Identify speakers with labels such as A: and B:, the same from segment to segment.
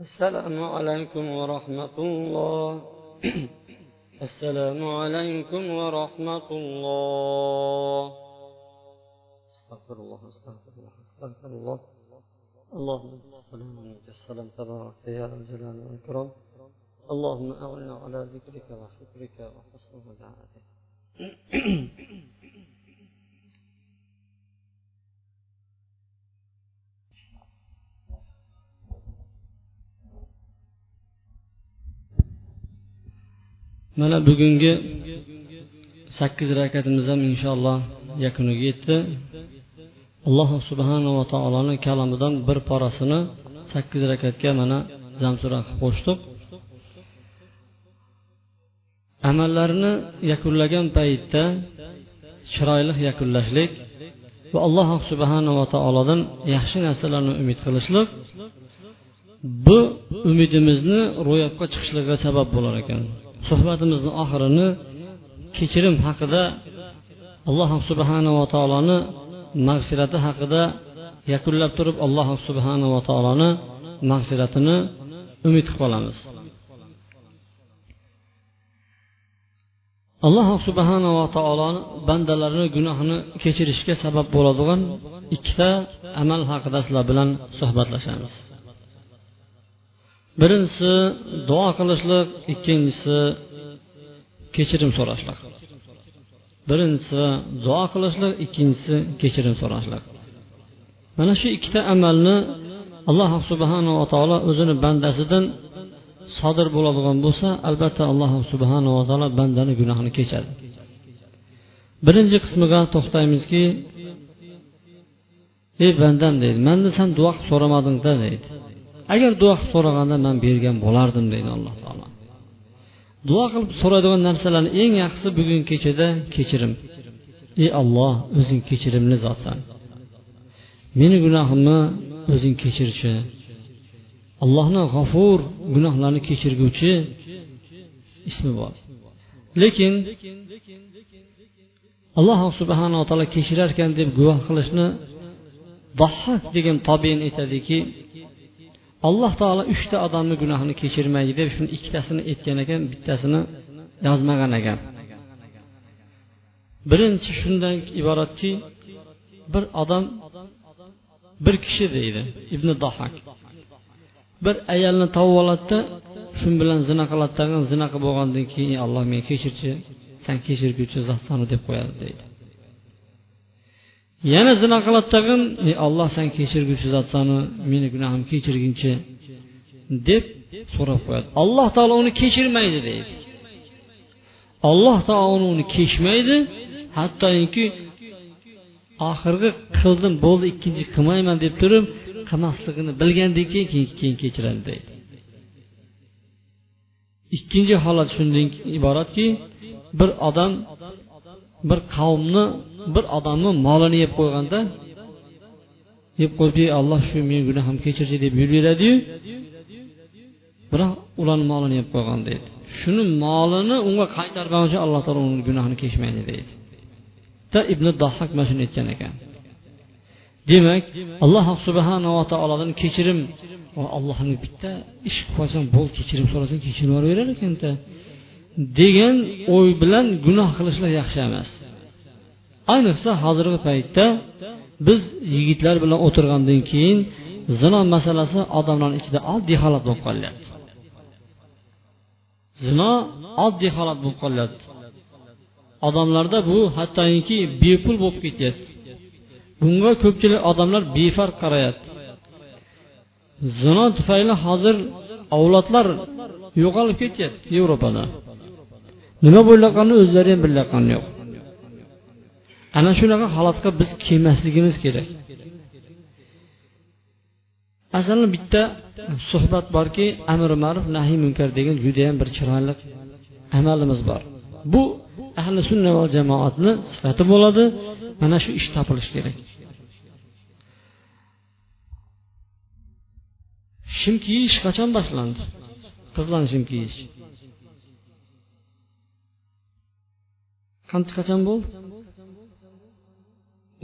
A: السلام عليكم ورحمة الله. السلام عليكم ورحمة الله. استغفر الله استغفر الله استغفر الله. اللهم السلام السلام تبارك يا ذا الجلال والإكرام اللهم أعنا على ذكرك وشكرك وحسن عبادتك mana bugungi sakkiz rakatimiz ham inshaalloh yakuniga yetdi. Alloh subhanava taoloni kalamidan bir parasini sakkiz rakatga mana zamsura qilib qo'shdik amallarni yakunlagan paytda chiroyli yakunlashlik va alloh subhanava taolodan yaxshi narsalarni umid qilishlik bu umidimizni ro'yobga chiqishligiga sabab bo'lar ekan. Suhbatimizni oxirini kechirim haqida alloh subhanava taoloni mag'firati haqida yakunlab turib alloh subhanava taoloni mag'firatini umid qilib qolamiz. Alloh subhanava taoloni bandalarini gunohini kechirishga sabab bo'ladigan ikkita amal haqida sizlar bilan suhbatlashamiz. Birinchisi duo qilishlik ikkinchisi kechirim so'rashlik birinchisi duo qilishlik ikkinchisi kechirim so'rashlik mana shu ikkita amalni alloh subhanava taolo o'zini bandasidan sodir bo'ladigan bo'lsa albatta alloh subhanava taolo bandani gunohini kechadi birinchi qismiga to'xtaymizki ey bandam deydi mandan san duo qilib so'ramadingda deydi agar duo qilib so'raganda man bergan bo'lardim deydi alloh taolo. Duo qilib so'raydigan narsalarni eng yaxshisi bugun kechada kechirim. Ey olloh o'zing kechirimli zotsan. Meni gunohimni o'zing kechirchi. Allohni g'afur gunohlarni kechirguvchi ismi bor. Lekin alloh subhanava taolo kechirar ekan deb guvoh qilishni dahhak degan tobein aytadiki alloh taolo uchta odamni gunohini kechirmaydi deb shuni ikkitasini aytgan ekan bittasini yozmagan ekan. Birinchi shundan iboratki bir odam bir kishi deydi ibn dohak bir ayolni topib oladida shu bilan zina qiladi tag'in zina qilib bo'lgandan keyin alloh meni kechirchi san kechirguvchi zotsan deb qo'yadi deydi. Yana zina qiladi tag'in ey olloh san kechirguvchi zotsani meni gunohimni kechirginchi deb so'rab qo'yadi. Alloh taolo uni kechirmaydi deydi. Alloh taolo uni kechmaydi. Hattoki oxirgi qildim bo'ldi ikkinchi qilmayman deb turib qilmasligini bilgandan keyin keyin kechiradi deydi. Ikkinchi holat shundan iboratki bir odam bir qavmni bir odamni molini yeb qo'yganda yeb qo'yib alloh shu meni gunohim kechirchi deb yuraveradiyu biroq ularni molini yeb qo'ygan deydi. Shuni molini unga qaytargan uchun alloh taolo uni gunohini kechmaydi deydi. Da ibn dohak mana shuni aytgan ekan. Demak alloh subhanava taolodan kechirim allohni bitta ish qilib qo'ysam bo'ldi kechirim so'rasang kechirib yuboraverar ekanda. Degan o'y bilan gunoh qilishlar yaxshi emas. Ayniqsa hozirgi paytda biz yigitlar bilan o'tirgandan keyin zino masalasi odamlarni ichida oddiy holat bo'lib qolyapti. Zino oddiy holat bo'lib qolyapti. Odamlarda bu hattoki bepul bo'lib ketyapti. Bunga ko'pchilik odamlar befarq qarayapti. Zino tufayli hozir avlodlar yo'qolib ketyapti yevropada. Nima bo'layotganini o'zlari ham bilayotgani yo'q. Ana shunaqa holatga biz kelmasligimiz kerak. Masalan bitta suhbat borki amri ma'ruf nahiy munkar degan judayam bir chiroyli amalimiz bor. Bu ahli sunna va jamoatni sifati bo'ladi mana shu ish topilishi kerak. Shim kiyish qachon boshlandi? Qizlarni shim kiyish qancha qachon bo'ldi?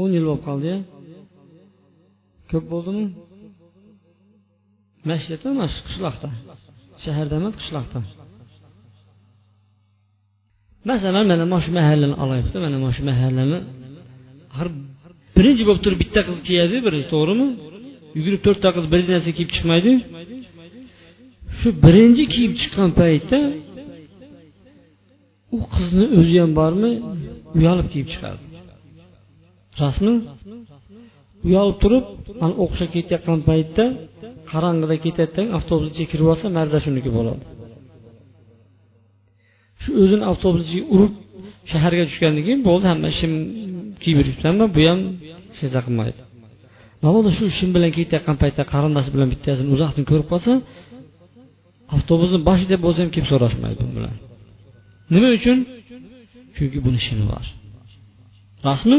A: O'n yil bo'lib qoldi ko'p bo'ldimi? Masjidda emas qishloqda. Shaharda emas qishloqda. Masalan mana mana shu mahallani olaylikda mana mana shu mahallani axir birinchi bo'lib turib bitta qiz kiyadi birinchi to'g'rimi? Yugurib to'rtta qiz bir narsa kiyib chiqmaydi. Shu birinchi kiyib chiqqan paytda u qizni o'zi ham bormi uyalib kiyib chiqadi. Rostmi uyalib turib mana o'qishga ketayotgan paytda qorong'ida ketayotgan avtobus ichiga kirib olsa marra shuniki bo'ladi. Shu o'zini avtobus ichiga urib shaharga tushgandan keyin bo'ldi hamma shim kiyib yuribsanmi bu ham hech narsa qilmaydi mabodo shu shim bilan ketayotgan paytda qarindoshi bilan bittasini uzoqdan ko'rib qolsa avtobusni boshida bo'lsa ham kelib so'rashmaydi bu bilan. Nima uchun? Chunki buni shimi bor. Rostmi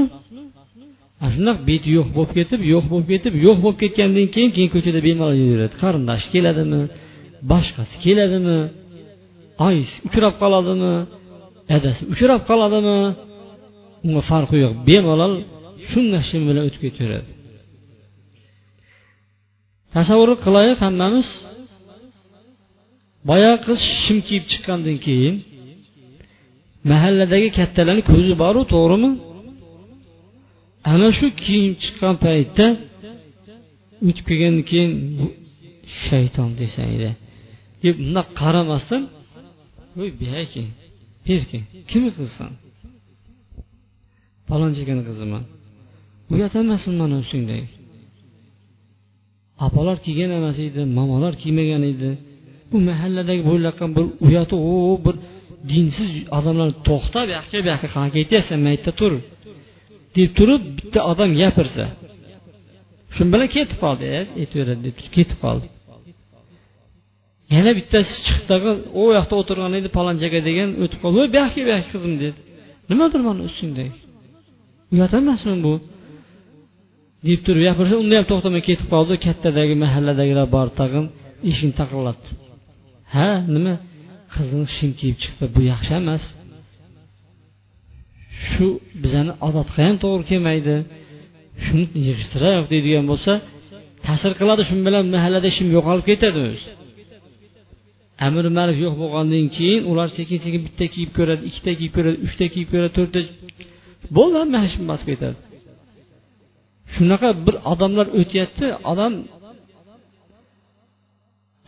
A: shundoq beti yo'q bo'lib ketib yo'q bo'lib ketib yo'q bo'lib ketgandan keyin keyin ko'chada bemalol yuraveradi qarindoshi keladimi boshqasi keladimi oyisi uchrab qoladimi dadasi uchrab qoladimi unga farqi yo'q bemalol shunday shim bilan o'tib ketaveradi tasavvur qilaylik hammamiz boyagi qiz shim kiyib chiqqandan keyin mahalladagi kattalarni ko'zi boru to'g'rimi ana shu kiyim chiqqan paytda o'tib kelgandan keyin bu shayton desangda deb bundoq qaramasdan voy buyoqki berki kimni qizisan palonchigani qiziman uyat emasmi mani ustingdagi opalar kiygan emas edi momolar kiymagan edi. Bu mahalladagi bo'layotgan bir uyati u bir dinsiz odamlar to'xta bu yoqqa bu yoqqa qanaqa ketyapsan maytda tur. Deb turib bitta odam gapirsa. Shu bilan ketib qoldi aytaveradi deb ketib qoldi. Yana bittasi chiqdi tag'in u yoqda o'tirgan edi palonchaga degan o'tib qoldi. Voy bu yoqqa qizim dedi. Nimadir mana ustingda? Uyat emasmi bu. Deb turib gapirsa unda ham to'xtamay ketib qoldi. Kattadagi mahalladagilar borib tag'in eshikni taqillatdi. Ha nima? Qizing shim kiyib chiqdi bu yaxshi emas. Shu bizani odatga ham to'g'ri kelmaydi. Shuni yig'ishtiraylik deydigan bo'lsa ta'sir qiladi shu bilan mahallada ishim yo'qolib ketadi o'zi amir ma'ruf yo'q bo'lgandan keyin ular sekin sekin bitta kiyib ko'radi ikkita kiyib ko'radi uchta kiyib ko'radi to'rtta bo'ldi hamma ishim bosib ketadi. Shunaqa bir odamlar o'tyapti odam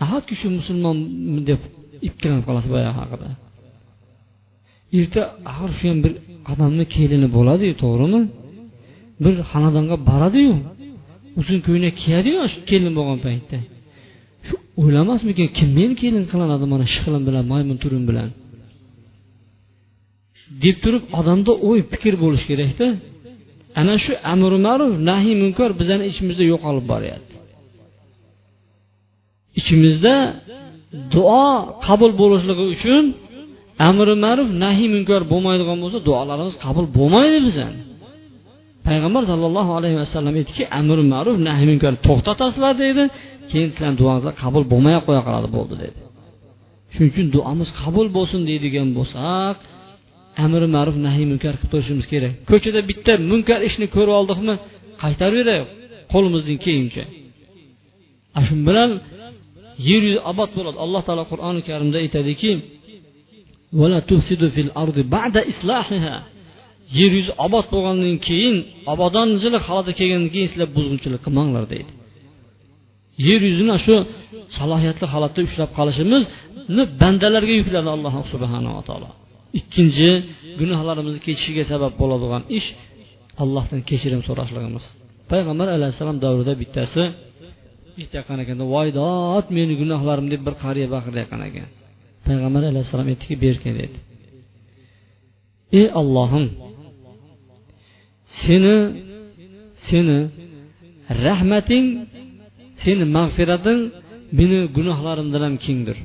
A: nahotki shu musulmonmi deb ikkilanib qolasiz boyagi haqida? Erta axir shu ham bir odamni kelini bo'ladiyu to'g'rimi? Bir xonadonga boradiyu uzun ko'ylak kiyadiyu shu kelin bo'lgan paytda. Shu o'ylamasmikin kim meni kelin qilinadi mana shiqilim bilan maymun turim bilan? Deb turib odamda o'y fikr bo'lishi kerakda. Ana shu amri ma'ruf nahiy munkar bizani ichimizda yo'qolib boryapti. Ichimizda duo qabul bo'lishligi uchun amri ma'ruf nahiy munkar bo'lmaydigan bo'lsa duolarimiz qabul bo'lmaydi bizani payg'ambar sollallohu alayhi vasallam aytdiki amri ma'ruf nahiy munkar to'xtatasizlar deydi keyin sizlarni duongizlar qabul bo'lmay qo'ya qoladi bo'ldi dedi. Shuning uchun duomiz qabul bo'lsin deydigan bo'lsak amri ma'ruf nahiy munkar qilib turishimiz kerak. Ko'chada bitta munkar ishni ko'rib oldikmi qaytarib yuboraylik qo'limizdan kelguncha shu bilan yer yuzi obod bo'ladi. Alloh taolo qur'oni karimda aytadiki yer yuzi obod bo'lgandan keyin obodonchilik holati kelgandan keyin sizlar buzg'unchilik qilmanglar deydi. Yer yuzini shu salohiyatli holatda ushlab qolishimizni bandalarga yukladi alloh subhanava taolo. Ikkinchi gunohlarimizni kechishiga sabab bo'ladigan ish allohdan kechirim so'rashligimiz. Payg'ambar alayhissalom davrida bittasi aytayotgan ekan voy dod meni gunohlarim deb bir qariya baqirayotgan ekan. Payg'ambar alayhissalom aytdiki berkin dedi. Ey ollohim seni seni rahmating seni mag'firating meni gunohlarimdan ham kengdir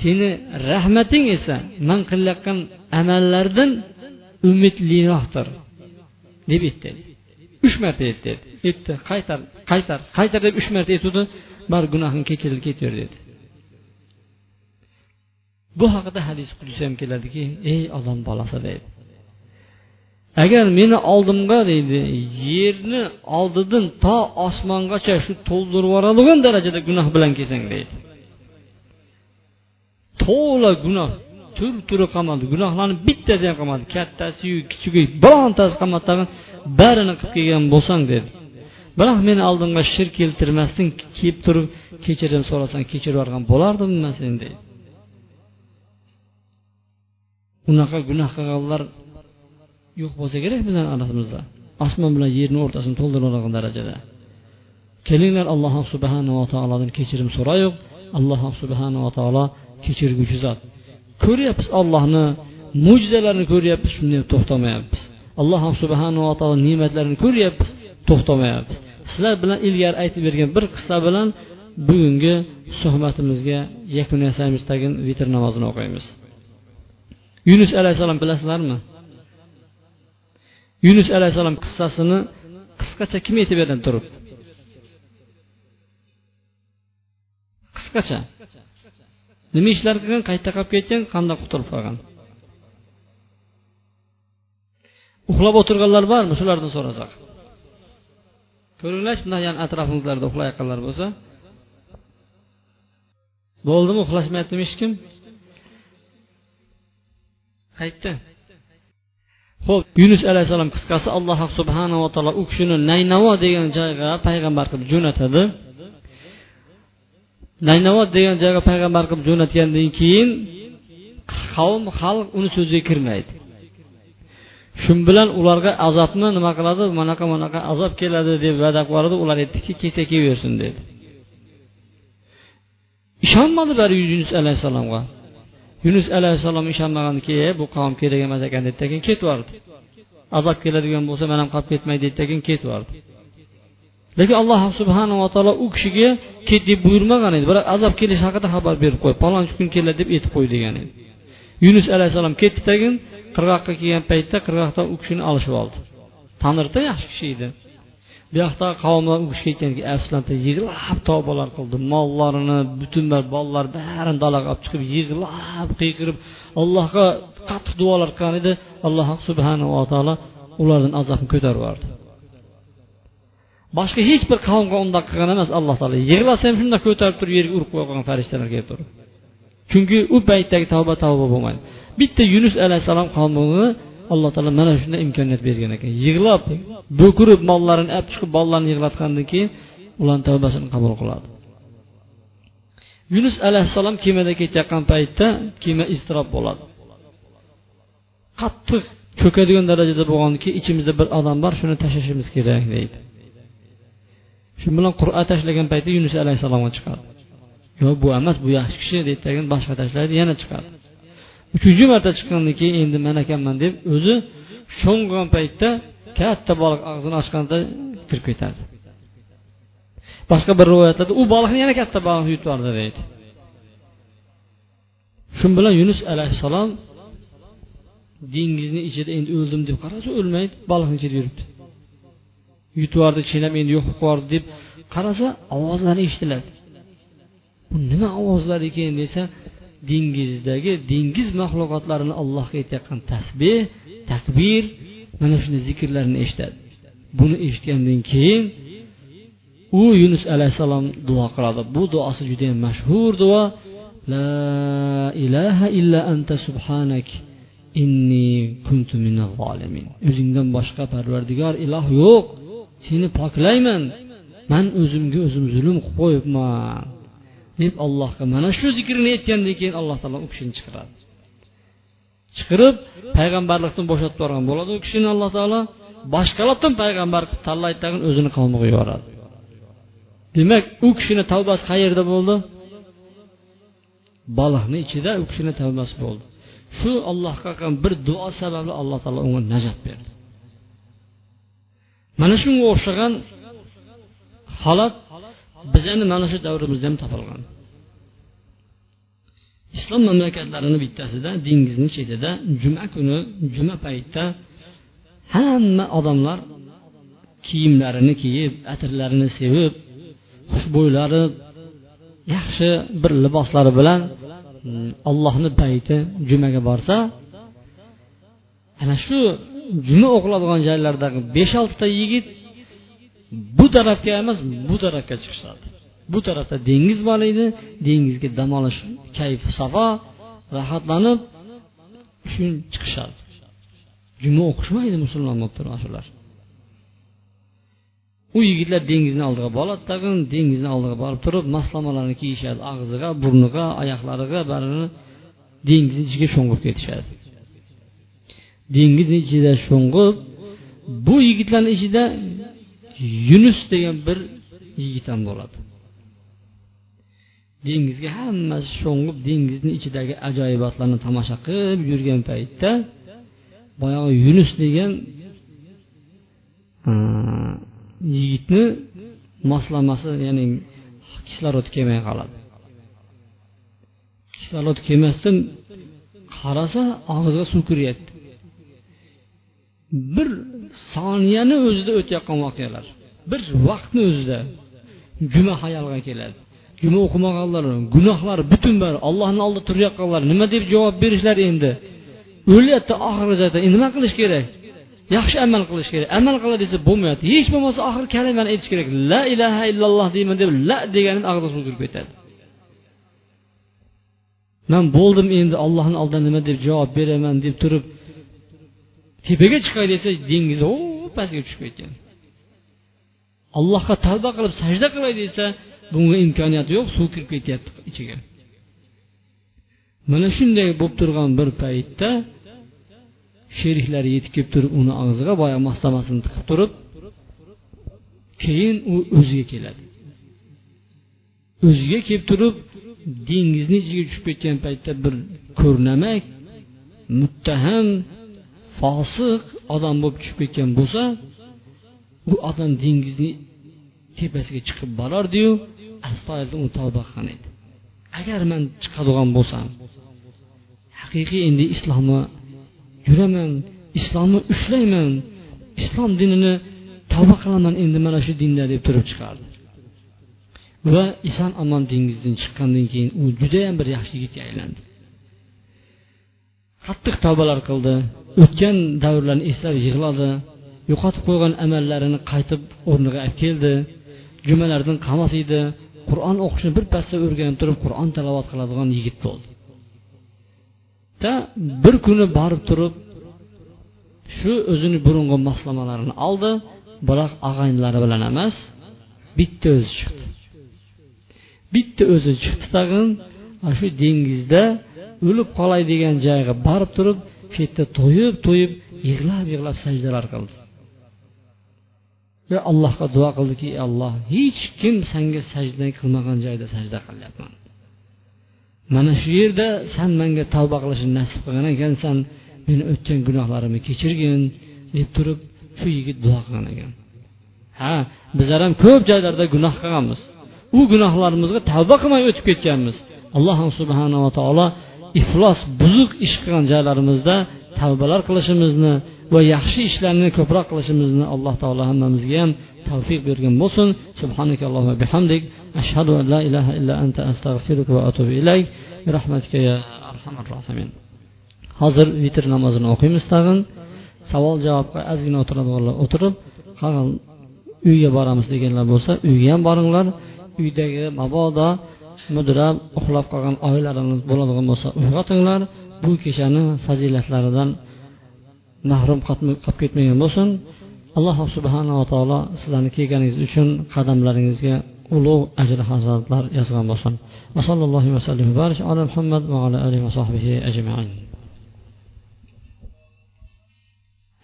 A: seni rahmating esa man qilayotgan amallardan umidliroqdir deb aytdi uch marta aytdi aytdi qaytar qaytar qaytar deb uch marta aytuvdi bari gunohing kechirilib ketaver dedi bu haqida hadis qudsi ham keladiki ey odam bolasi deydi. Agar meni oldimga deydi yerni oldidan to osmongacha shu to'ldirib yuboradigan darajada gunoh bilan kelsang deydi. To'la gunoh tur turi qolmadi gunohlarni bittasi ham qolmadi kattasiyu kichigi birontasi qolmadi tag'in barini qilib kelgan bo'lsang dedi biroq meni oldimga shirk keltirmasdan kelib turib kechirim so'rasang kechirib yuborgan bo'lardimmi man seni deydi. Unaqa gunoh qilganlar yo'q bo'lsa kerak bizani orasimizda osmon bilan yerni o'rtasini to'ldiradigan darajada. Kelinglar alloh subhanava taolodan kechirim so'raylik alloh subhanava taolo kechirguvchi zot ko'ryapmiz ollohni mo'jizalarini ko'ryapmiz shunday to'xtamayapmiz. Alloh subhanava taolo ne'matlarini ko'ryapmiz to'xtamayapmiz. Sizlar bilan ilgari aytib bergan bir qissa bilan bugungi suhbatimizga yakun yasaymiz tagin vitr namozini o'qiymiz. Yunus alayhissalom bilasizlarmi? Yunus alayhissalom qissasini qisqacha kim aytib beradi turib. Qisqacha. Nima ishlar qilgan? Qayerda qolib ketgan? Qanday qutulib qolgan? Uxlab o'tirganlar bormi? Shulardan so'rasak. Ko'ringlarchi bunday yani atrofingizlarda uxlayotganlar bo'lsa. Bo'ldimi? Uxlashmayaptimi hech kim? Qaytdi. Ho'p yunus alayhissalom qisqasi alloh subhanava taolo u kishini naynavo degan joyga payg'ambar qilib jo'natadi. Naynavo degan joyga payg'ambar qilib jo'natgandan keyin qavm xalq uni so'ziga kirmaydi. Shu bilan ularga azobni nima qiladi? Manaqa manaqa azob keladi deb va'da qilib yuboradi ular aytdiki ketsa kelaversin dedi. Ishonmadilar yunus alayhissalomga. Yunus alayhissalom ishonmaganki keyin bu qavm kerak emas ekan dedida keyin ketib yubordi azob keladigan bo'lsa man ham qolib ketmay deydida keyin ketib yubordi lekin alloh subhanava taolo u kishiga ket deb buyurmagan edi. Biroq azob kelishi haqida xabar berib qo'y palonchi kun keladi deb aytib qo'y degan edi. Yunus alayhissalom ketdi tagin qirg'oqqa kelgan paytda qirg'oqdan u kishini olishib oldi. Tanirda yaxshi kishi edi. Bu yoqda qavmlar u kishiga aytganki afsuslanib yig'lab tavbalar qildi mollarini butun bolalar barini dalaga olib chiqib yig'lab qiyqirib allohga qattiq duolar qilgan edi. Alloh subhanava taolo ulardan azobni ko'tarib yubordi boshqa hech bir qavmga undoq qilgan emas alloh taolo. Yig'lasa ham shundoq ko'tarib turib yerga urib qo'ygan farishtalar kelib turib chunki u paytdagi tavba tavba bo'lmaydi. Bitta yunus alayhissalom qavmini alloh taolo mana shunday imkoniyat bergan ekan. Yig'lab bo'kirib mollarini olib chiqib bolalarni yig'latgandan keyin ularni tavbasini qabul qiladi. Yunus alayhissalom kemada ketayotgan paytda kema iztirob bo'ladi. Qattiq cho'kadigan darajada bo'lgandan keyin ichimizda bir odam bor shuni tashlashimiz kerak deydi. Shu bilan qur'a tashlagan paytda yunus alayhissalomga chiqadi. Yo'q bu emas bu yaxshi kishi deydi boshqa tashlaydi yana chiqadi. Uchinchi marta chiqqandan keyin endi man ekanman deb o'zi sho'ng'gan paytda katta baliq og'zini ochganda kirib ketadi boshqa bir rivoyatlarda u baliqni yana katta baliq yutib yubordi deydi. Shu bilan yunus alayhissalom dengizni ichida endi o'ldim deb qarasa o'lmaydi baliqni ichida yuribdi. Yutib yubordi chinam endi yo'q bo'lib yubordi deb qarasa ovozlari eshitiladi. Bu nima ovozlar ekan desa dengizdagi dengiz maxluqotlarini allohga aytayotgan tasbeh takbir mana shunday zikrlarni eshitadi. Buni eshitgandan keyin u yunus alayhissalom duo qiladi. Bu duosi judayam mashhur duo. La ilaha illa anta subhanak inni kuntu minaz zolimin o'zingdan boshqa parvardigor iloh yo'q. Seni poklayman. Man o'zimga o'zim zulm qilib qo'yibman. Deb allohga mana shu zikrni aytgandan keyin alloh taolo u kishini chiqaradi chiqarib payg'ambarlikdan bo'shatib yuborgan bo'ladi u kishini alloh taolo. Boshqalardan payg'ambar qilib tanlaydi tag'in o'zini qavmiga yuboradi. Demak u kishini tavbasi qayerda bo'ldi? Baliqni ichida u kishini tavbasi bo'ldi. Shu allohga qilgan bir duo sababli alloh taolo unga najot berdi. Mana shunga o'xshagan holat biz endi mana shu davrimizda ham topilgan. Islom mamlakatlarini bittasida dengizni chetida juma kuni juma paytida hamma odamlar kiyimlarini kiyib atirlarini sevib xushbo'ylari yaxshi bir liboslari bilan hmm, allohni payti jumaga borsa ana shu juma o'qiladigan joylardagi besh oltita yigit bu tarafga emas bu tarafga chiqishadi bu tarafda dengiz bor edi dengizga dam olish kayf safo rohatlanib shu chiqishadi juma o'qishmaydi musulmon bo'lib turib shular u yigitlar dengizni oldiga boradi tag'in dengizni oldiga borib turib maslamalarni kiyishadi og'ziga burniga oyoqlariga barini dengizni ichiga sho'ng'ib ketishadi. Dengizni ichida sho'ng'ib bu yigitlarni ichida yunus degan bir yigit ham bo'ladi. Dengizga hammasi sho'ng'ib dengizni ichidagi ajoyibotlarni tomosha qilib yurgan paytda boyagi yunus degan yigitni moslamasi ya'ni kislorod kelmay qoladi. Kislorod kelmasdan qarasa og'ziga suv kiryapti. Bir soniyani o'zida o'tayotgan voqealar. Bir vaqtni o'zida juma hayolga keladi. Juma o'qimaganlar gunohlar butun bari allohni oldida turayotganlar nima deb javob berishlar endi? O'lyapti oxirgi joyda endi nima qilish kerak? Yaxshi amal qilish kerak. Amal qila desa bo'lmayapti. Hech bo'lmasa oxiri kalimani aytish kerak. La ilaha illalloh deyman deb la degani og'ziga suv ketadi. Man bo'ldim endi ollohni oldida nima deb javob beraman deb turib tepaga chiqay desa dengiz o pastga tushib ketgan. Allohga tavba qilib sajda qilay desa bunga imkoniyati yo'q suv kirib ketyapti ichiga. Mana shunday bo'lib turgan bir paytda sheriklari yetib kelib turib uni og'ziga boya moslamasini tiqib turib keyin u o'ziga keladi. O'ziga kelib turib dengizni ichiga tushib ketgan paytda bir ko'rnamak muttaham fosiq odam bo'lib tushib ketgan bo'lsa u odam dengizni tepasiga chiqib borardiyu astoydil uni tavba qilgan edi. Agar man chiqadigan bo'lsam haqiqiy endi islomni yuraman islomni ushlayman islom dinini tavba qilaman endi mana shu dinda deb turib chiqardi. Va eson omon dengizdan chiqqandan keyin u judayam bir yaxshi yigitga aylandi. Qattiq tavbalar qildi. O'tgan davrlarni eslab yig'ladi. Yo'qotib qo'ygan amallarini qaytib o'rniga olib keldi. Jumalardan qamas edi. Qur'on o'qishni birpasda o'rganib turib qur'on talovat qiladigan yigit bo'ldi. Da bir kuni borib turib shu o'zini burungi moslamalarini oldi biroq og'aynilari bilan emas bitta o'zi chiqdi. Bitta o'zi chiqdi tag'in shu dengizda o'lib qolay degan joyga borib turib shu yerda to'yib to'yib yig'lab yig'lab sajdalar qildi. Va allohga duo qildiki ey alloh hech kim senga sajda qilmagan joyda sajda qilyapman. Mana shu yerda san menga tavba qilishni nasib qilgan ekansan meni o'tgan gunohlarimni kechirgin deb turib shu yigit duo qilgan ekan. Ha bizlar ham ko'p joylarda gunoh qilganmiz. U gunohlarimizga tavba qilmay o'tib ketganmiz. Alloh subhanava taolo iflos buzuq ish qilgan joylarimizda tavbalar qilishimizni va yaxshi ishlarni ko'proq qilishimizni alloh taolo hammamizga ham tavfiq bergan bo'lsin. Subhanakallohu bihamdik. Ashhadu an la ilaha illa anta astag'firuka va atubu ilayk. Rahmatika ya arhamar rohimin hozir vitr namozini o'qiymiz tag'in. Savol javobga ozgina o'tiradiganlar o'tirib qolgan uyga boramiz deganlar bo'lsa uyga ham boringlar. Uydagi mabodo mudrab uxlab qolgan oilalaringiz bo'ladigan bo'lsa uyg'otinglar bu kechani fazilatlaridan mahrum qolib ketmagan bo'lsin. Alloh subhanava taolo sizlarni kelganingiz uchun qadamlaringizga ulug' ajr hazratlar yozgan bo'lsin. Va sallallohu vasallam ala muhammad va ala alihi va sahbihi ajmain.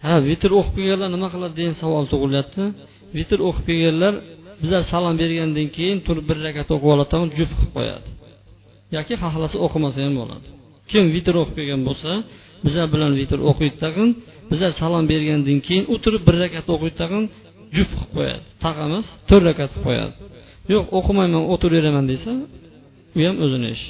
A: Ha vitr o'qib kelganlar nima qiladi degan savol tug'ilyapti. Vitr o'qib kelganlar bizlar salom bergandan keyin turib bir rakat o'qib oladi juft qilib qo'yadi. Yoki xohlasa o'qimasa ham bo'ladi. Kim vitr o'qib kelgan bo'lsa bizlar bilan vitr o'qiydi tag'in bizlar salom bergandan keyin o'tirib bir rakat o'qiydi tag'in juft qilib qo'yadi. Taq emas to'rt rakat qilib qo'yadi. Yo'q o'qimayman o'tiraveraman desa u ham o'zini ishi.